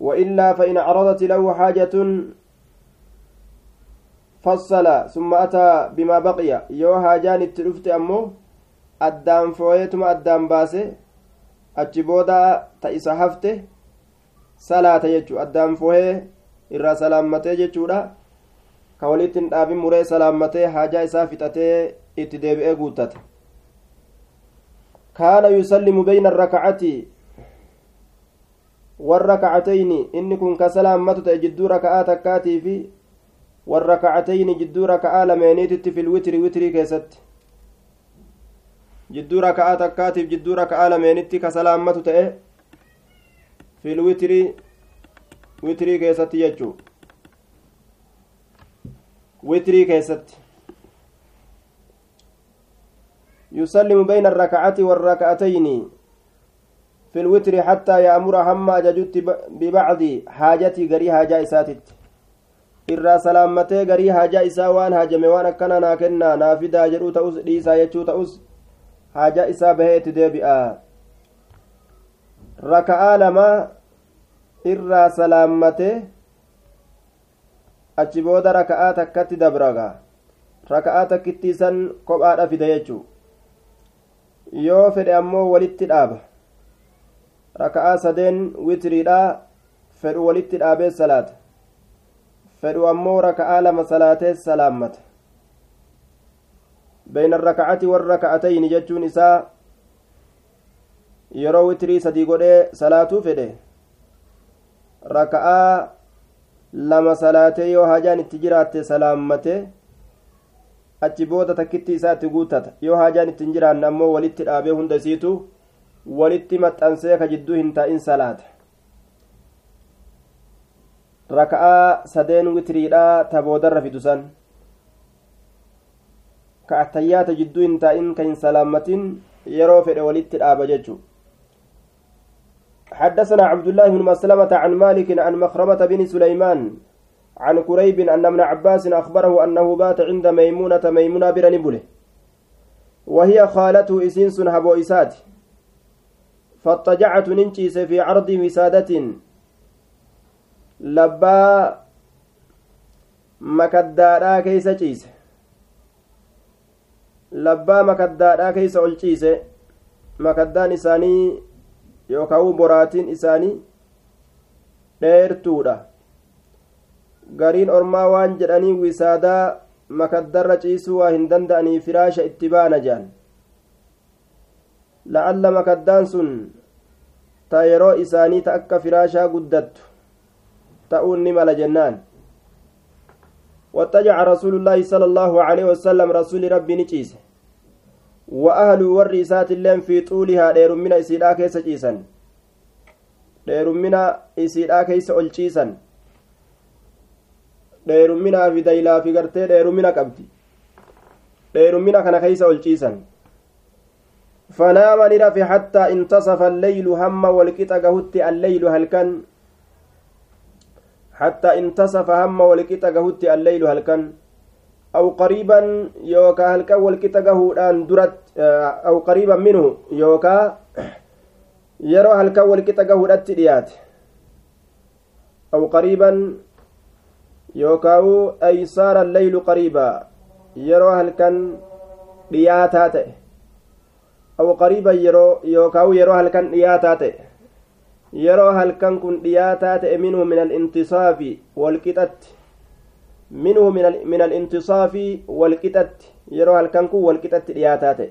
وإلا فإن عرضت له حاجة فصل ثم أتى بما بقي يو هاجان التلفت أمو أدام فويتم أدام باسه أجبودا تئس هفته صلاة يجو أدام irraa salaammatee jechuudha ka walitti hin dhaabin muree salaammatee haajaa isaa fixatee itti deebi'ee guuttate كان يسلم بين الركعة والركعتين inni kun ka salaamatu jidduu raka'aa takkaatii fi والركعتين jidduu raka'aa lameeniitti في الوتر witrii keessatti. jidduu raka'aa takkaatii fi jidduu raka'aa lameeniitti ka salaamatu ta'e في الوتر witrii keessatti jechuu. witrii keessatti. يسلم بين الركعة والركعتين. في الوتر حتى يأمر هم أججت ببعض حاجتي حاجة haajame waan akkana naa kennaa naa fidaa jedhuu ta'us dhiisaa jechuu ta'us haajaa isaa bahee itti deebi'a raka'aa lamaa irraa salaammatee achi booda raka'aa takkatti dabraga raka'aa takkitti san kophaadha fida jechuu yoo fedhe ammoo walitti dhaaba raka'aa sadeen witiriidha fedhu walitti dhaabee salaata. Fedhu ammoo raka'aa lama salaatee salaammata bayna raka'ati warraka'atayni jechuun isaa yeroo witrii sadii godhee salaatuu fedhe. Raka'aa lama salaatee yoo hajaan itti jiraatte salaammate achi booda takkitti isaa itti guutata yoo hajaan itti hin jiraanne ammoo walitti dhaabee hunda isiitu walitti maxxansee ka jidduu hin taa'in salaata raka'aa sadeen witiriidha ta boodarra fidusan ka attayyaata jidduu hin taa'in ka hin salaammatin yeroo fedhe walitti dhaaba jechu حدثنا عبد الله بن مسلمة عن مالك عن مخرمة بن سليمان عن كريب أن ابن عباس أخبره أنه بات عند ميمونة ميمونة بن نبله وهي خالته إسينس هبو إسات فاضطجعت ننشيس في عرض وسادة keeysa ciise labbaa makaddaadhaa keeysa ol ciise makaddaan isaanii yookaan boraatiin isaanii dheertuudha gariin ormaa waan jedhanii wisaadaa makaddarra ciisuu waa hin danda'anii firaasha itti baana jedhan la'alla makaddaan sun ta yeroo isaanii ta akka firaashaa guddattu ta'uun ni mala jennaan واتجع رسول الله صلى الله عليه وسلم رسول ربي نجيس. وأهل والرئيسات اللين في طولها دير من إسيدا كيس جيسا دير من إسيدا كيس ألجيسا ديلا في قرتي دير من قبدي دير من كان كيس ألجيسا فنام نرفي حتى انتصف الليل هم والكتا قهت الليل هل كان حتى انتصف هم ولكتا قهوت الليل هلكن. أو قريبا يوكا هلكا ولكتا قهودان درت أو قريبا منه يوكا <coughs> يرو هلكا ولكتا قهودات ديات أو قريبا يوكا أي صار الليل قريبا يرو هلكن دياتات أو قريبا يرو يوكا يرو هلكن دياتات halkan kun dhiyaataa ta'e minhu min alintisaafi walqixatti منه من الانتصاف walqixatti yeroo halkan kun walqixatti dhiyaataa ta'e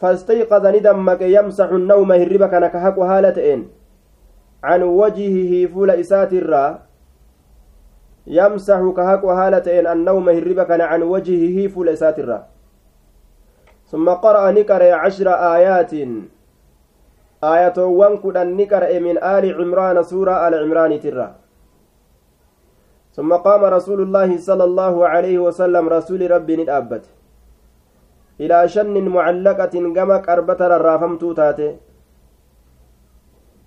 فاستيقظ ni dammaqe يمسح النوم hirriba kan ka haqu haalatiin عن وجهه fuula isaatirraa. يمسح ka haqu haalatiin النوم hirriba kan عن وجهه fuula isaatirraa. ثم قرأ ni qara'e عشر آيات. aayatoowwan kudhan ni qara'e من آل عمران suuraa ala cimraanitirra ثم قام رسول الله صلى الله عليه وسلم رسول ربي ندابت. إلى شن معلقة جمع قربة الرافمتو تاتي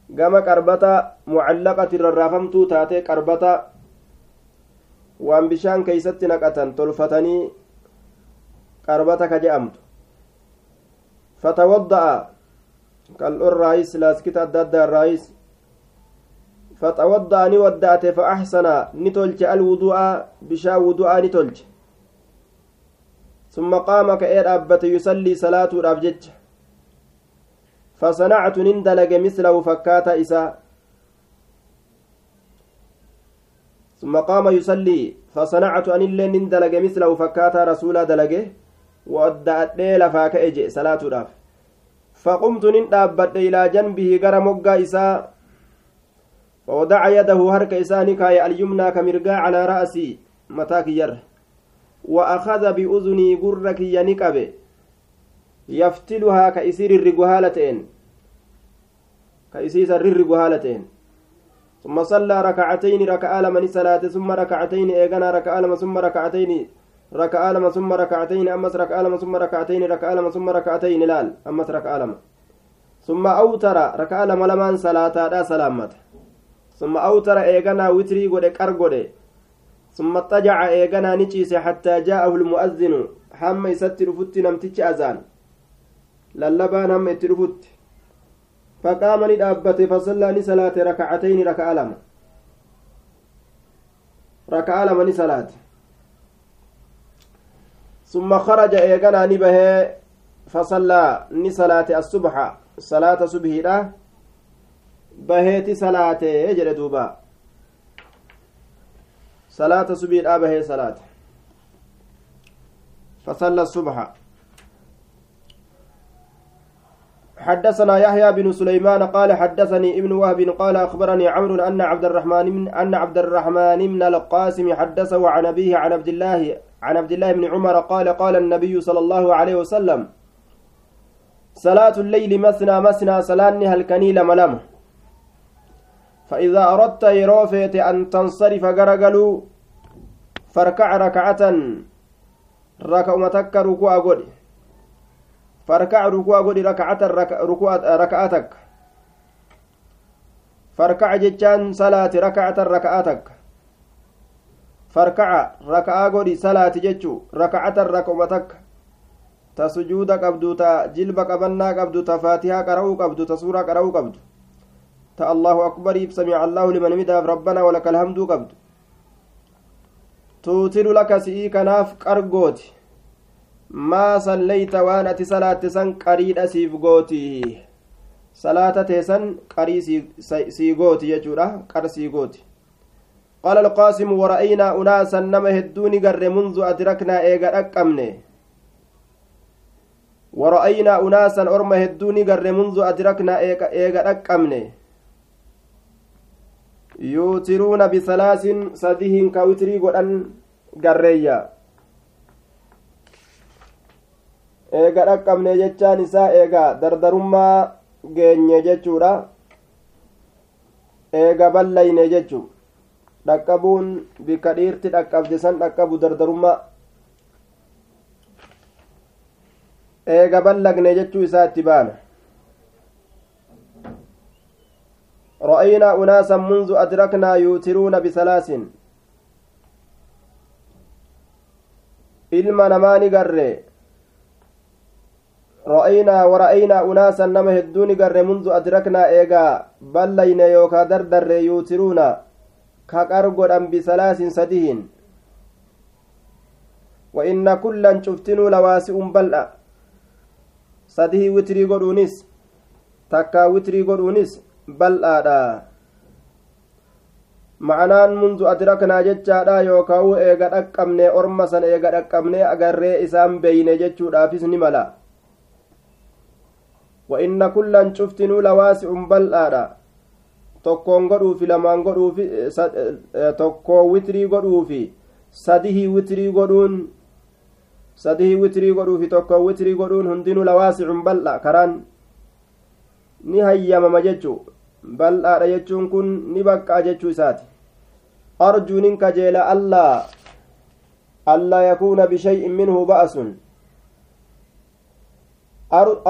جمع قربة معلقة الرافمتو تاتي قربة وان بشان كيست نقة تلفتني قربة كجأمت. فتوضأ faxawadda'a ni wadda'ate fa axsana ni tolche alwudu'a bishaan wudu'aa ni tolche summa qaama ka'ee dhaabbate yusallii salaatuudhaaf jecha fasanactu nin dalage mislahu fakkaata isaa ثم قام يصلي فصنعت أن اللي ندلج مثله فكاتا رسولا دلجه وأدأت لفا كأجئ صلاة رأف. فقمت نن دابت إلى جنبه غرا مغا إساء ووضع يده هرك إساني كاي اليمنى كمرقا على رأسي متاك ير. وأخذ بأذني قرك ينكبه يفتلها كإسير الرقهالتين كإسيس الرقهالتين ثم صلى ركعتين ركعة لمن صلاة ثم ركعتين إيغانا ركعة لما ثم ركعتين ركعة لما ثم ركعتين أمس ركعة لما ثم ركعتين ركعة لما ثم ركعتين لال أمس ركعة لما ثم أوتر ركعة لما لمن صلاة لا سلامت ثم أوتر إيغانا وتري قد قرقد ثم اضطجع إيغانا نجيس حتى جاءه المؤذن. حم يستر فت نمتج أذان. للبان هم يترفت فقام ندابت فصلى لصلاة ركعتين ركعة لما ركعة لما صلاة ثم خرج إيقنا نبه فصلى نصلاة الصبح. صلاة صبحي له بهيتي صلاة يجري دوبا. صلاة صبحي له بهي صلاة. فصلى الصبح. حدثنا يحيى بن سليمان قال حدثني ابن وهب قال أخبرني عمرو أن عبد الرحمن من أن عبد الرحمن بن القاسم حدثه عن أبيه عن عبد الله عن عبد الله بن عمر قال قال النبي صلى الله عليه وسلم صلاة الليل مثنى مثنى صلاني هلكني لملم فإذا أردت يروفيت أن تنصرف غرقلوا فاركع ركعة ركعتك ركوع قد فاركع ركوع قد ركعة ركعتك. فاركع جتان صلاة ركعة ركعتك. Farkaca raka'aa godhi salaati jechuu raka'atan raka'uma takka ta sujuuda qabdu ta jilba qabannaa qabdu ta faatihaa qara'uu qabdu ta suuraa qara'uu qabdu ta allahu akbariif samica allahu liman midaaf rabbanaa walaka alhamduu qabdu tuutiru laka si'ii kanaaf qargooti maa sallayta waan ati salaatte san qariidha siif gooti salaata teesan qarii sii gooti jechuudha qar sii gooti قال القاسم ورأينا أناسا نما هدوني قر منذ أدركنا إيغا أكمني. ورأينا أناسا أرم هدوني قر منذ أدركنا إيغا أكمني. يوترون بثلاث سديهن كوتري قدن قرية. eega dhaqqabne jechaan isaa eega dardarummaa geenye jechuudha eega ballayne jechuu dhaqqabuun bikka dhiirti dhaqqabde san dhaqqabu dardarummaa eega ballagne jechuu isaa itti baana رأينا أناسا منذ أدركنا يوترون بثلاث ilma namaa garre ra'aynaa wara'aynaa unaasan nama hedduu garre mundu adraknaa eegaa ballayne yookaa dardarre yuutiruuna godhan bisalaasin sadihin. Wa inna kullan cuftinuu lawaasi'un bal'a. Sadihii witrii godhuunis takkaa witrii godhuunis bal'aadha. Ma'anaan mundu adraknaa jechaadha yookaa'u eega dhaqqabne orma san eega dhaqqabne agarree isaan beeyne jechuudhaafis ni mala. Wa inna kullan cuftinuu lawaasi'un bal'aadha tokkoon godhuufi lamaan godhuufi tokkoon witrii godhuufi sadihii witrii godhuun sadihii witrii godhuufi tokkoon witrii godhuun hundinuu lawaasicun bal'a karaan ni hayyamama jechuu bal'aadha jechuun kun ni baqqaa jechuu isaati arjuunin kajeela allaa allaa yakuuna bishay'in minhu ba'asun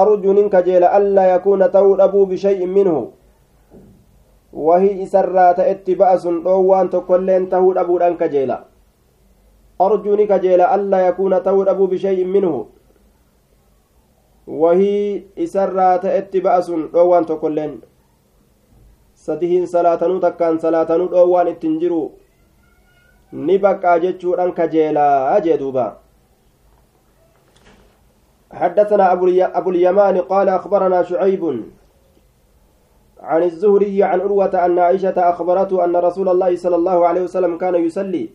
arjuunin kajeela allaa yakuuna ta'uu dhabuu bishay'in minhu isarraa ta'etti ba'asun dhoowwaan tokkoilleen tahuu dhabuudhaan kajeela arjuuni kajeela allaa yakuuna tahuu dhabuu bishay'in minhu wahii isarraa ta'etti ba'asun dhoowwaan tokkoilleen sadihiin salaatanuu takkaan salaatanuu dhoowwaan ittin jiru ni baqqaa jechuudhaan kajeelaa jee duuba حدثنا أبو اليمان قال أخبرنا شعيب عن الزهري عن عروة أن عائشة أخبرته أن رسول الله صلى الله عليه وسلم كان يصلي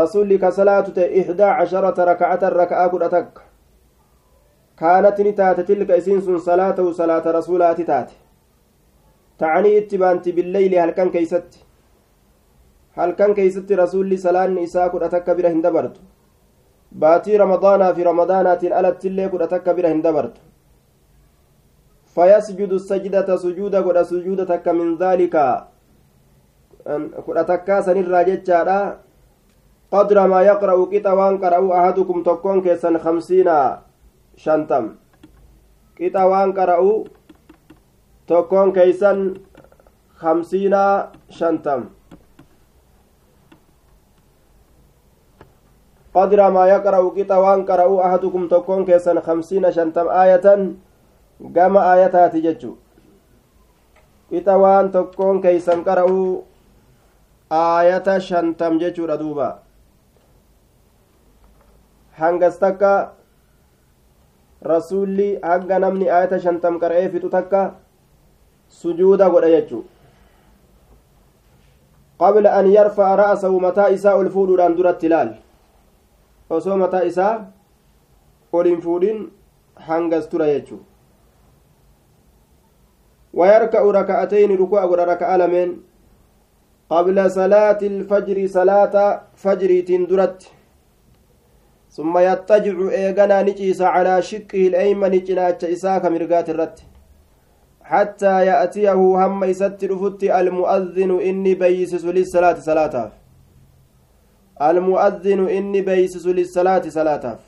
رسولك صلاة إحدى عشرة ركعة ركعة كرتك كانت نتات تلك إسنس صلاته صلاة رسولات تات ta'anii itti baanti billeyli halkan keeysatti halkan keeysatti rasuulli salaanni isaa kudha takka bira hin dabartu baatii ramadaanaa fi ramadaanaatiin alattillee kudha takka bira godha sujuuda takka min dhaalika kudha takkaa sanirraa jechaadha qadra maa yaqra'u qixa waan qara'u ahadukum tokkoon keessan kamsiina shantam qixa waan qara'u tokkoon keeysan kamsiina shantam قدر ما يقرأ قطا وان قرأوا أحدكم تكون كيسا خمسين شنتم آية قام آياتات ججو قطا وان تكون كيسا قرأوا آية شنتم ججو ردوبا hangas takka rasuulli hanga namni aayata shantam qara'ee fixu takka sujuuda godha jechuu qabla an yarfa'a ra'asahu mataa isaa ol fuudhuudhaan duratti ilaal osoo mataa isaa ol hin fuudhin hangas tura jechuu ويركع ركعتين ركوع غدا ركعة لمن قبل صلاة الفجر صلاة فجر تندرت. ثم يضطجع إيغانا نجيس على شقه الأيمن جناچ إساك مرقات الرت. حتى يأتيه هم يست رفت المؤذن إني بيسس للصلاة صلاة. المؤذن إني بيسس للصلاة صلاة.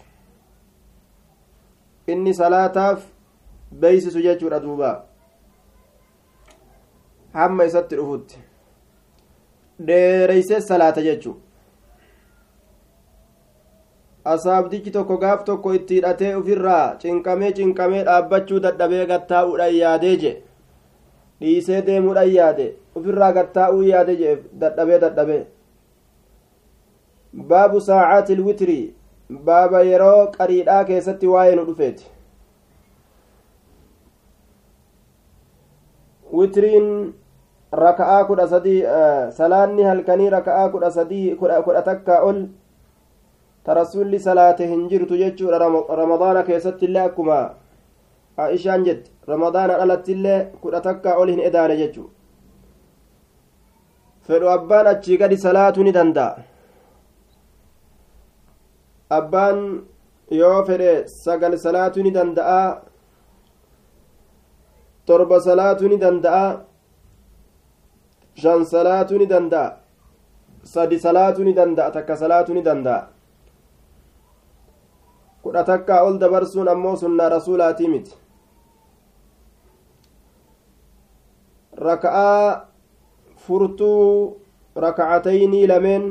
إني صلاة بيسس ججر أدوبا hamma isatti dhufutti. Dheereysee salaata jechu asaabdichi tokko gaaf tokko itti hidhatee ufirraa cinqamee cinqamee dhaabbachuu dadhabee gattaa'uudhaan yaadee jee. Dhiisee deemuudhaan yaade ufirraa gattaa'uu yaade jee dadhabee dadhabee. Baabu saacaati witrii baaba yeroo qariidhaa keessatti waa'ee nu dhufeeti. Witiriin raka'aa kudha sadii salaanni halkanii raka'aa kudha sadii kudha takkaa ol ta rasuulli salaate hin jirtu jechuudha ramadaana keessatti illee akkuma aishaan jette ramadaana dhalatti illee kudha takkaa ol hin edaane jechuu fedhu abbaan achii gadi salaatuu ni danda'a abbaan yoo fedhe sagal salaatuu ni danda'a torba salaatuu ni danda'a shan salaatuu ni danda'a sadi salaatuu ni danda'a takka salaatuu ni danda'a kudha takkaa ol dabarsuun ammoo sunnaa rasuulaatii miti raka'aa furtuu raka'ataynii lameen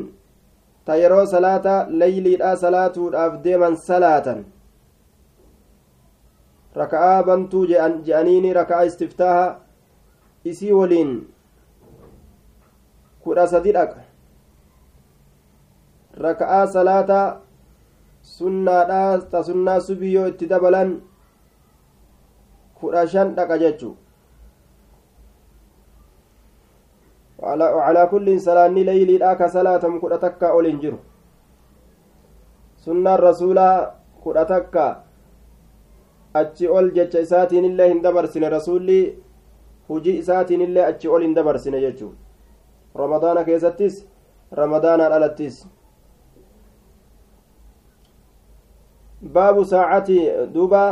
ta yeroo salaata layliidhaa salaatuudhaaf deeman salaatan raka'aa bantuu je'aniini raka'aa istiftaaha isii waliin kudha sadi dhaqa raka'aa salaataa sunnaadha ta sunnaa subii yoo itti dabalan kudha shan dhaqa jechu وعلى كل salaanni leyliidha ka salaatamu kudha takka ol hin jiru sunnaan rasuulaa kudha takka achi ol jecha isaatiin illee hin dabarsine rasuulli hujii isaatiin illee achi ol hin dabarsine jechuu ramadaana keessattis ramadaanaan alattis baabu saacati duuba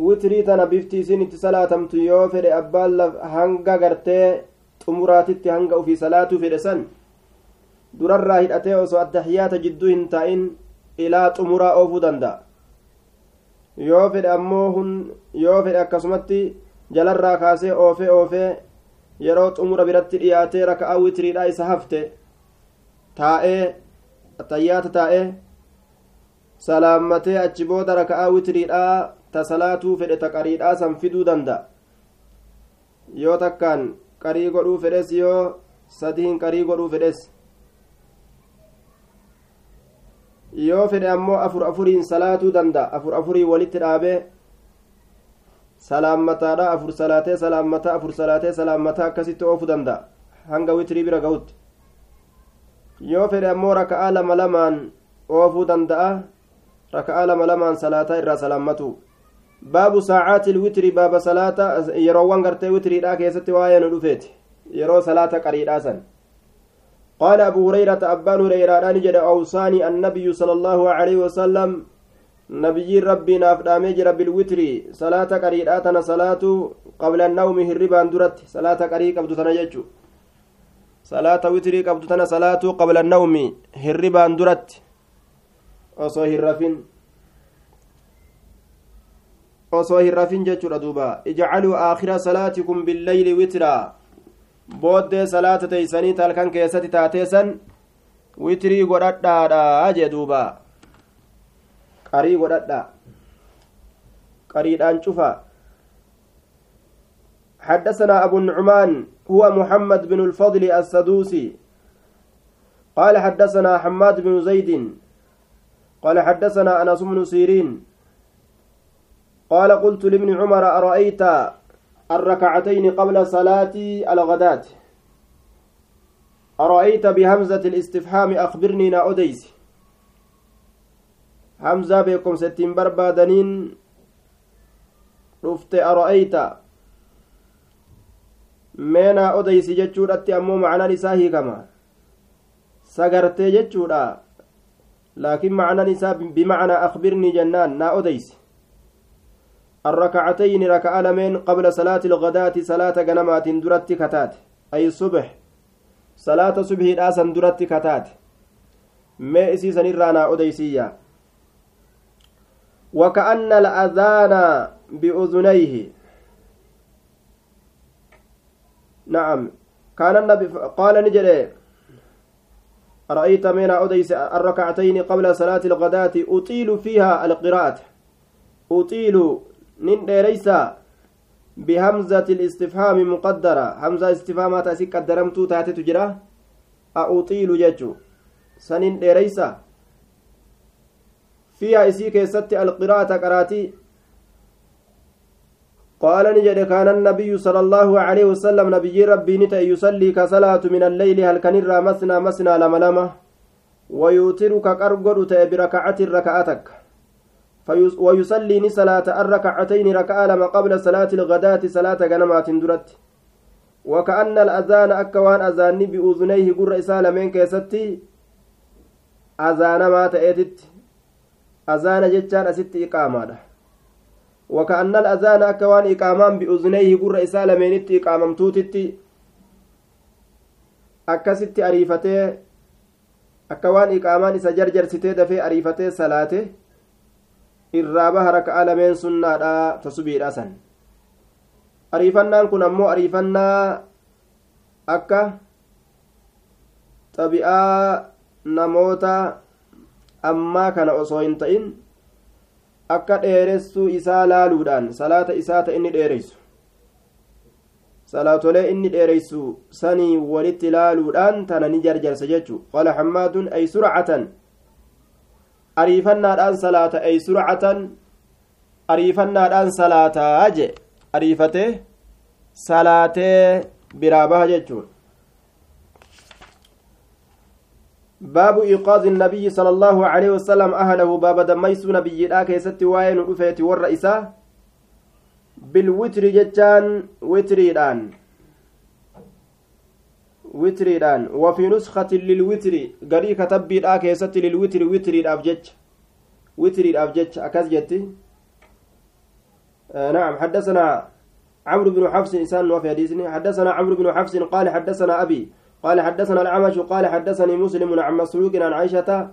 witrii tana bifti isin itti salaatamtu yoo fedhe abbaan hanga gartee xumuraatitti hanga ufii salaatuu fedhe san durarraa hidhatee osoo addahiyaata jidduu hin taa'in ilaa xumuraa oofuu danda'a yoo fedhe ammoo yoo fedhe akkasumatti jalarraa kaasee oofee oofee yeroo xumura biratti dhiyaatee raka'aa witriidhaa isa hafte taa'ee attayyaata taa'ee salaammatee achi booda raka'aa witriidhaa ta salaatuu fedhe ta qariidhaa san fiduu danda'a. Yoo takkaan qarii godhuu fedhes yoo sadiin qarii godhuu fedhes yoo fedhe ammoo afur afuriin salaatuu danda'a afur afurii walitti dhaabee salaammataadha afur salaatee salaammataa afur salaatee salaammataa akkasitti oofuu danda'a hanga witrii bira gahutti yoo fedhe ammoo raka'aa lama lamaan oofuu danda'a raka'aa lama lamaan salaataa irraa salaammatu baabu saacaati ilwitri baaba salaata yeroowwan gartee witriidhaa keessatti waa'ee nu dhufeeti yeroo salaata qariidhaa san قال أبو هريرة أبان هريرة نجد أوصاني النبي صلى الله عليه وسلم نبي ربي نافدامي جرى بالوتر صلاة قريئاتنا صلاة قبل النوم هربان درت صلاة قريء قبض تنججو صلاة وتري قبض تنا صلاة قبل النوم هربان درت. osoo hin rafin osoo hin rafin jechuudha duuba ijcaluu aakhira salaatikum billeyli witraa booddee salaata teeysanii halkan keessatti taateesan witrii godhadhaadha jee duuba qarii godhadha qariidhaan cufa حدثنا أبو النعمان هو محمد بن الفضل السدوسي قال حدثنا حماد بن زيد قال حدثنا أنس بن سيرين قال قلت لابن عمر أرأيت الركعتين قبل صلاة الغداة. أرأيت بهمزة الاستفهام؟ أخبرني نا أديس همزة بكم ستين بربادنين رفت أرأيت. مينا أديس جتشورة أمو معنى نساهي كما. سقرتي جتشورة لكن معنى نساء بمعنى أخبرني جنان نا أديس الركعتين ركع لمن قبل صلاة الغداة صلاة جنمات درت كتات. أي الصبح صلاة صبح الآسن درت كتات. ما إسيسا نرانا أديسية. وكأن الأذان بأذنيه. نعم. كان النبي قال نجري. أرأيت من أديس الركعتين قبل صلاة الغداة أطيل فيها القراءة. أطيل nin dheereysa bihamzati الاستفهام مقدرة همزة استفهامات أسي قدرمتو تاتي جرا أطيل ججو سنين ديريسا فيها إسي كيست القراءة قراتي قال نجد كان النبي صلى الله عليه وسلم نبي ربي نتا يصلي كصلاة من الليل هل كنرى مسنا لما لما ويوتر كقرقر بركعة ركعتك ويصلي صلاة الركعتين ركعة لما قبل صلاة الغداة صلاة غنمات درت. وكأن الأذان أكوان أذان بأذنيه قر إسالة من كيستي. أذان ما تأتت. أذان جتان أست إقامة. وكأن الأذان أكوان إقامان بأذنيه قر إسالة من إقامم توتت. أكست أريفتي. أكوان إقامان إسا جرجر ستي دفي أريفتي صلاته. Irraa baha raka'a lameen sunnaadha tasubiidha san ariifannaan kun ammoo ariifannaa akka xabi'aa namoota ammaa kana osoo hin ta'in akka dheeressuu isaa laaluudhaan salaata isaa ta inni dheereysu salaatolee inni dheereysu sanii walitti laaluudhaan tana ni jarjarsa jechu qala hammaadun ay surcatan ariifannaadhaan salaata ay surcatan ariifannaadhaan salaataa je ariifatee salaatee biraa baha jechuun باب إيقاظ النبي صلى الله عليه وسلم أهله باب دميس نبي لا كيست واين رفيت والرئيسة بالوتر جتان وتريدان وتريدان نسخة للوتر قري كتبي لا كيست للوتر وتري الأبجج وتري الأبجج أكاز جتي آه نعم حدثنا عمرو بن حفص إنسان وفي حديثني حدثنا عمرو بن حفص قال حدثنا أبي قال حدثنا الأعمش قال حدثني مسلم عن مسروق عن عائشة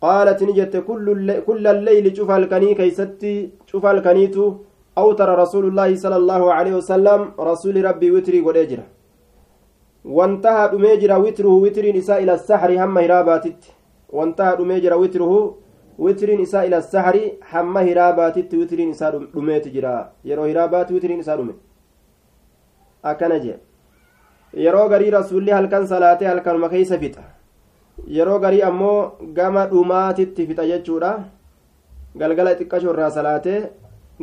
قالت نجت كل الليل, كل الليل شوف الكني كيستي شوف الكنيت أوتر رسول الله صلى الله عليه وسلم رسول ربي وتري وليجرة وانتهى أميجر وتره وتر نساء إلى السحر هم هراباتت وانتهى أميجر وتره وتر نساء إلى السحر هم هراباتت وتر نساء دميت جرا يرو هرابات وتر نساء دميت أكنجي yeroo garii rasuulli halkan salaatee halkanuma keeysa fixa yeroo garii ammoo gama dhumaatitti fixa jechuudha galgala xiqqasho irraa salaatee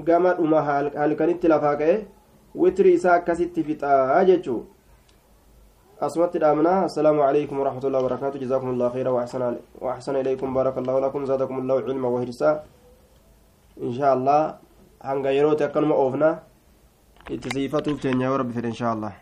gama dhuma halkanitti lafaa ka'e witri isaa akkasitti fixaa jechuu asumatti dhaamna assalaamu calaykum waraxmatullahi wabarakaatu jazaakum allah khayra waaxsana ilaykum baaraka allahu lakum zaadakum allahu cilma wahirsaa inshaa allah hanga yerooti akkanuma oofnaa itti siifatuuf teenya yoo rabbi fedhe inshaa allah